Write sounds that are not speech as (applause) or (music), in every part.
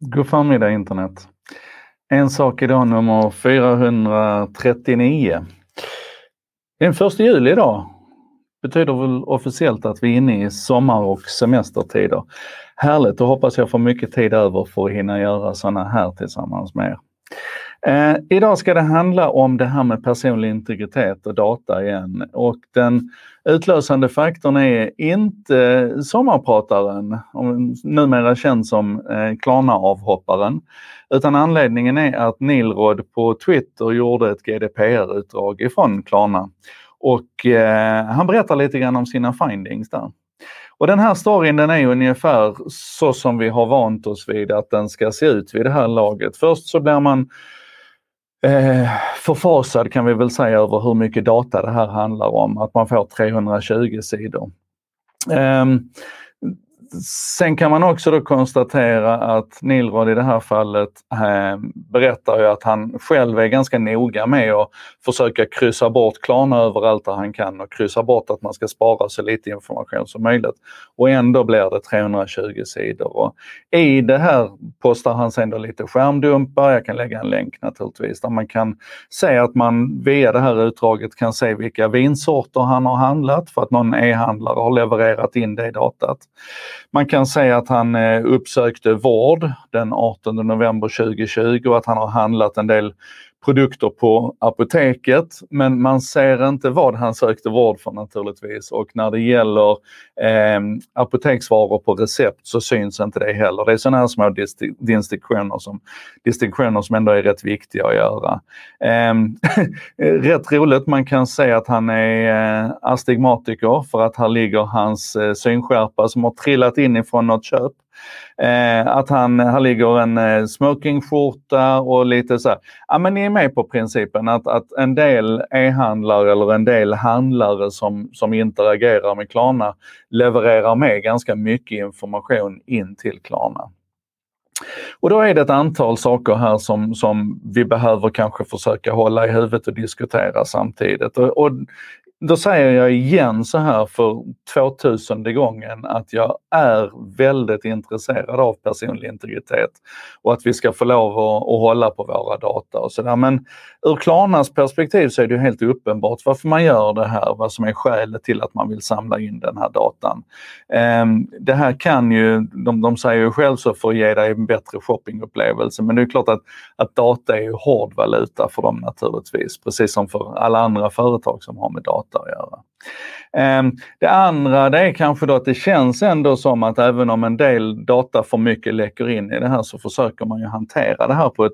God förmiddag internet. En sak idag nummer 439. Det är den första juli idag. Betyder väl officiellt att vi är inne i sommar och semestertider. Härligt, då hoppas jag får mycket tid över för att hinna göra sådana här tillsammans med er. Eh, idag ska det handla om det här med personlig integritet och data igen och den utlösande faktorn är inte sommarprataren, numera känd som eh, Klarna-avhopparen, utan anledningen är att Nilrod på Twitter gjorde ett GDPR-utdrag ifrån Klarna och eh, han berättar lite grann om sina findings där. Och den här storyn den är ungefär så som vi har vant oss vid att den ska se ut vid det här laget. Först så blir man eh, förfasad kan vi väl säga över hur mycket data det här handlar om, att man får 320 sidor. Eh, Sen kan man också då konstatera att Nilrod i det här fallet eh, berättar ju att han själv är ganska noga med att försöka kryssa bort Klarna överallt där han kan och kryssa bort att man ska spara så lite information som möjligt. Och ändå blir det 320 sidor. Och I det här postar han sen då lite skärmdumpar, jag kan lägga en länk naturligtvis, där man kan se att man via det här utdraget kan se vilka vinsorter han har handlat för att någon e-handlare har levererat in det i datat. Man kan säga att han eh, uppsökte vård den 18 november 2020 och att han har handlat en del produkter på apoteket, men man ser inte vad han sökte vård för naturligtvis. Och när det gäller eh, apoteksvaror på recept så syns inte det heller. Det är sådana här små distinktioner som, distinktioner som ändå är rätt viktiga att göra. Eh, (laughs) rätt roligt, man kan säga att han är eh, astigmatiker för att här ligger hans eh, synskärpa som har trillat in ifrån något köp. Eh, att han, här ligger en eh, smokingskjorta och lite så här. Ja men ni är med på principen att, att en del e-handlare eller en del handlare som, som interagerar med Klarna levererar med ganska mycket information in till Klarna. Och då är det ett antal saker här som, som vi behöver kanske försöka hålla i huvudet och diskutera samtidigt. Och, och då säger jag igen så här för 2000 gången att jag är väldigt intresserad av personlig integritet och att vi ska få lov att, att hålla på våra data och sådär. Men ur Klarnas perspektiv så är det helt uppenbart varför man gör det här, vad som är skälet till att man vill samla in den här datan. Ehm, det här kan ju, de, de säger ju själv så för att ge dig en bättre shoppingupplevelse, men det är klart att, att data är ju hård valuta för dem naturligtvis, precis som för alla andra företag som har med data data att göra. Ehm, det andra det är kanske då att det känns ändå som att även om en del data för mycket läcker in i det här så försöker man ju hantera det här på ett,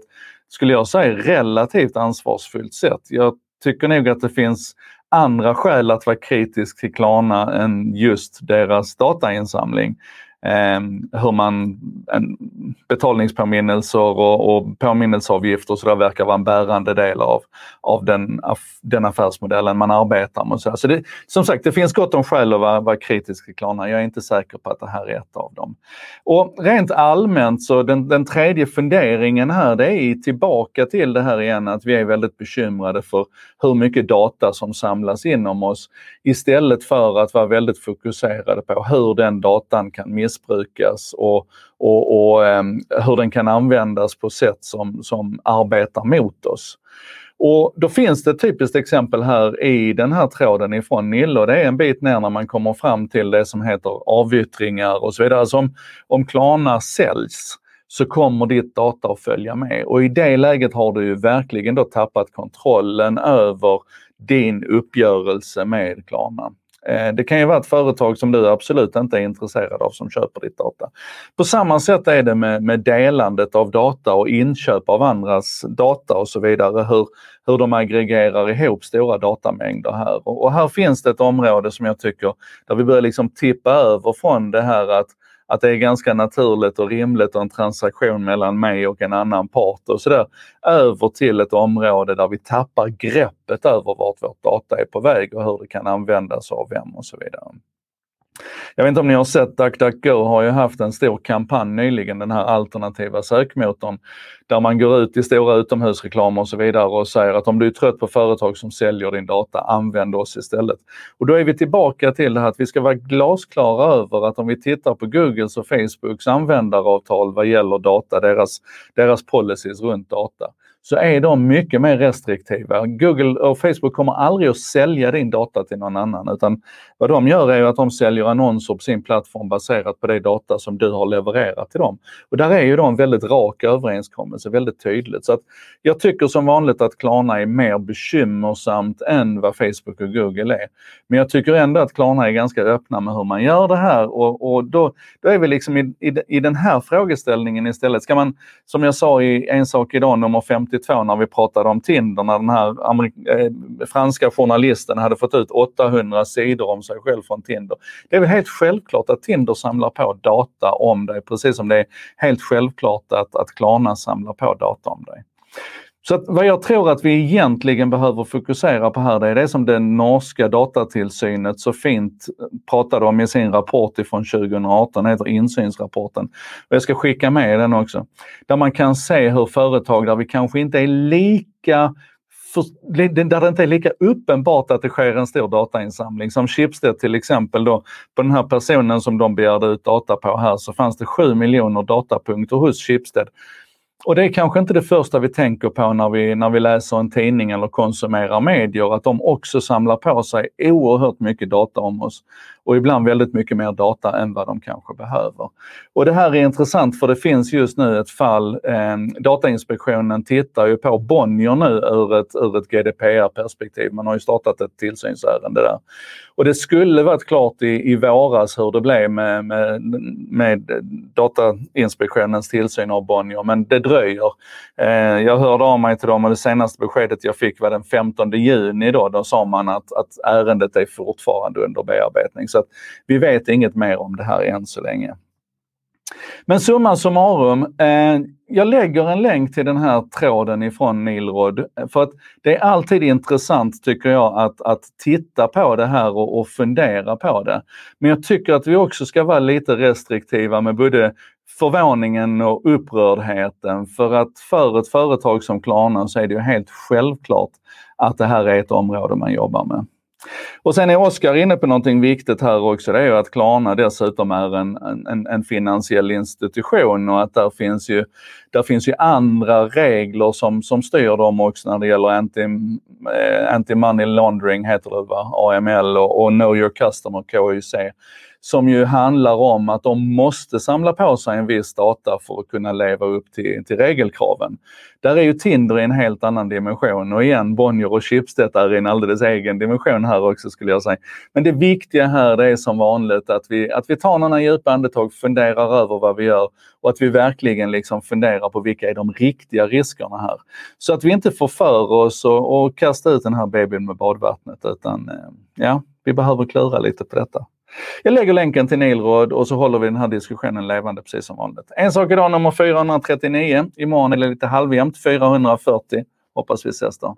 skulle jag säga, relativt ansvarsfullt sätt. Jag tycker nog att det finns andra skäl att vara kritisk till Klarna än just deras datainsamling eh, hur man, en, betalningspåminnelser och, och påminnelseavgifter så där verkar vara en bärande del av, av den, den affärsmodellen man arbetar med. Så, det, som sagt, det finns gott om skäl att vara, vara kritisk till Klarna. Jag är inte säker på att det här är ett av dem. Och rent allmänt så den, den tredje funderingen här det är tillbaka till det här igen att vi är väldigt bekymrade för hur mycket data som samlas inom oss istället för att vara väldigt fokuserade på hur den datan kan miss missbrukas och, och, och um, hur den kan användas på sätt som, som arbetar mot oss. Och då finns det ett typiskt exempel här i den här tråden ifrån Nille och det är en bit ner när man kommer fram till det som heter avyttringar och så vidare. Alltså om, om Klarna säljs så kommer ditt data att följa med och i det läget har du ju verkligen då tappat kontrollen över din uppgörelse med Klarna. Eh, det kan ju vara ett företag som du absolut inte är intresserad av som köper ditt data. På samma sätt är det med, med delandet av data och inköp av andras data och så vidare. Hur, hur de aggregerar ihop stora datamängder här. Och, och här finns det ett område som jag tycker där vi börjar liksom tippa över från det här att att det är ganska naturligt och rimligt och en transaktion mellan mig och en annan part och sådär, över till ett område där vi tappar greppet över vart vårt data är på väg och hur det kan användas av vem och så vidare. Jag vet inte om ni har sett DuckDuckGo har ju haft en stor kampanj nyligen, den här alternativa sökmotorn, där man går ut i stora utomhusreklamer och så vidare och säger att om du är trött på företag som säljer din data, använd oss istället. Och då är vi tillbaka till det här att vi ska vara glasklara över att om vi tittar på Googles och Facebooks användaravtal vad gäller data, deras, deras policies runt data, så är de mycket mer restriktiva. Google och Facebook kommer aldrig att sälja din data till någon annan utan vad de gör är att de säljer annonser på sin plattform baserat på det data som du har levererat till dem. Och där är ju då en väldigt rak överenskommelse, väldigt tydligt. Så att jag tycker som vanligt att Klarna är mer bekymmersamt än vad Facebook och Google är. Men jag tycker ändå att Klarna är ganska öppna med hur man gör det här och, och då, då är vi liksom i, i, i den här frågeställningen istället. Ska man, som jag sa i En sak idag nummer 92 när vi pratade om Tinder, när den här eh, franska journalisten hade fått ut 800 sidor om sig själv från Tinder. Det är väl helt självklart att Tinder samlar på data om dig, precis som det är helt självklart att, att Klarna samlar på data om dig. Så att vad jag tror att vi egentligen behöver fokusera på här, det är det som det norska datatillsynet så fint eh, pratade om i sin rapport ifrån 2018, heter insynsrapporten. Och jag ska skicka med den också. Där man kan se hur företag där vi kanske inte är lika för, där det inte är lika uppenbart att det sker en stor datainsamling. Som Schibsted till exempel då, på den här personen som de begärde ut data på här så fanns det 7 miljoner datapunkter hos Schibsted. Och det är kanske inte det första vi tänker på när vi, när vi läser en tidning eller konsumerar medier, att de också samlar på sig oerhört mycket data om oss och ibland väldigt mycket mer data än vad de kanske behöver. Och det här är intressant för det finns just nu ett fall, eh, Datainspektionen tittar ju på Bonnier nu ur ett, ur ett GDPR-perspektiv. Man har ju startat ett tillsynsärende där. Och det skulle varit klart i, i våras hur det blev med, med, med Datainspektionens tillsyn av Bonnier, men det dröjer. Eh, jag hörde av mig till dem och det senaste beskedet jag fick var den 15 juni då. Då sa man att, att ärendet är fortfarande under bearbetning. Så att vi vet inget mer om det här än så länge. Men summa summarum, eh, jag lägger en länk till den här tråden ifrån Nilrod för att det är alltid intressant tycker jag att, att titta på det här och, och fundera på det. Men jag tycker att vi också ska vara lite restriktiva med både förvåningen och upprördheten för att för ett företag som Klarna så är det ju helt självklart att det här är ett område man jobbar med. Och sen är Oskar inne på någonting viktigt här också. Det är ju att Klarna dessutom är en, en, en finansiell institution och att där finns ju, där finns ju andra regler som, som styr dem också när det gäller eh, anti-money anti laundering, heter det va? AML och, och Know Your Customer, KYC som ju handlar om att de måste samla på sig en viss data för att kunna leva upp till, till regelkraven. Där är ju Tinder i en helt annan dimension och igen Bonnier och Schibsted är i en alldeles egen dimension här också skulle jag säga. Men det viktiga här det är som vanligt att vi, att vi tar några djupa andetag, funderar över vad vi gör och att vi verkligen liksom funderar på vilka är de riktiga riskerna här. Så att vi inte får för oss och, och kasta ut den här babyn med badvattnet utan eh, ja, vi behöver klura lite på detta. Jag lägger länken till Nilrod och så håller vi den här diskussionen levande precis som vanligt. En sak idag nummer 439. Imorgon är det lite halvjämnt, 440. Hoppas vi ses då.